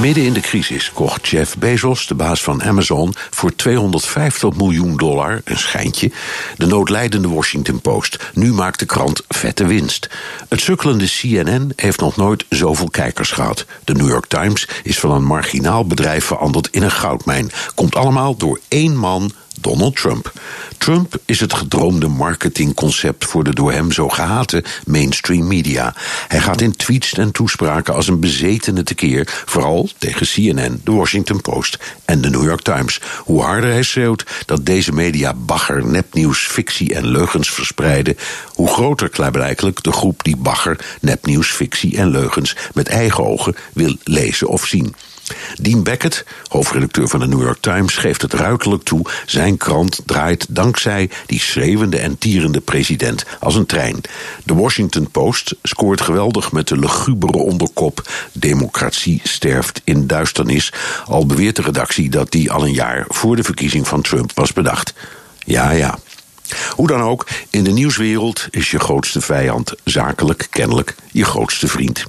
Midden in de crisis kocht Jeff Bezos, de baas van Amazon, voor 250 miljoen dollar, een schijntje, de noodlijdende Washington Post. Nu maakt de krant vette winst. Het sukkelende CNN heeft nog nooit zoveel kijkers gehad. De New York Times is van een marginaal bedrijf veranderd in een goudmijn. Komt allemaal door één man Donald Trump. Trump is het gedroomde marketingconcept voor de door hem zo gehate mainstream media. Hij gaat in tweets en toespraken als een bezetene tekeer, vooral tegen CNN, de Washington Post en de New York Times. Hoe harder hij schreeuwt dat deze media bagger, nepnieuws, fictie en leugens verspreiden, hoe groter klaarblijkelijk de groep die bagger, nepnieuws, fictie en leugens met eigen ogen wil lezen of zien. Dean Beckett, hoofdredacteur van de New York Times, geeft het ruikelijk toe: zijn krant draait dankzij die schreeuwende en tierende president als een trein. De Washington Post scoort geweldig met de lugubere onderkop: Democratie sterft in duisternis. Al beweert de redactie dat die al een jaar voor de verkiezing van Trump was bedacht. Ja, ja. Hoe dan ook, in de nieuwswereld is je grootste vijand zakelijk kennelijk je grootste vriend.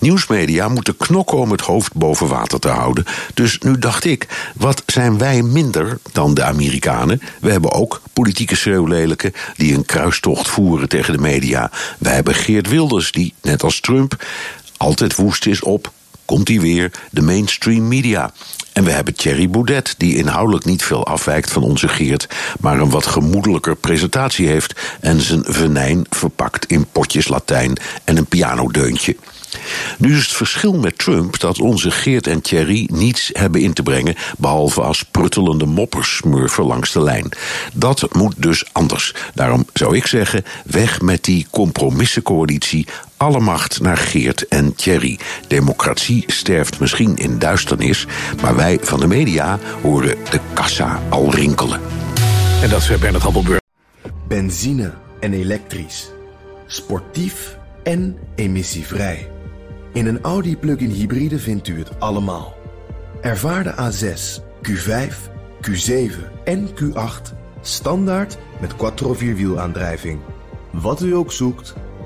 Nieuwsmedia moeten knokken om het hoofd boven water te houden. Dus nu dacht ik, wat zijn wij minder dan de Amerikanen? We hebben ook politieke schreeuwlelijken die een kruistocht voeren tegen de media. Wij hebben Geert Wilders die, net als Trump, altijd woest is op komt hij weer, de mainstream media. En we hebben Thierry Boudet, die inhoudelijk niet veel afwijkt van onze Geert, maar een wat gemoedelijker presentatie heeft en zijn venijn verpakt in potjes Latijn en een pianodeuntje. Nu is het verschil met Trump dat onze Geert en Thierry niets hebben in te brengen, behalve als pruttelende moppersmurfen langs de lijn. Dat moet dus anders. Daarom zou ik zeggen: weg met die compromissencoalitie. Alle macht naar Geert en Thierry. Democratie sterft misschien in duisternis, maar wij van de media horen de kassa al rinkelen. En dat is Bernard Happelburg. Benzine en elektrisch. Sportief en emissievrij. In een Audi plug-in hybride vindt u het allemaal. Ervaar de A6, Q5, Q7 en Q8 standaard met quattro vierwielaandrijving. Wat u ook zoekt,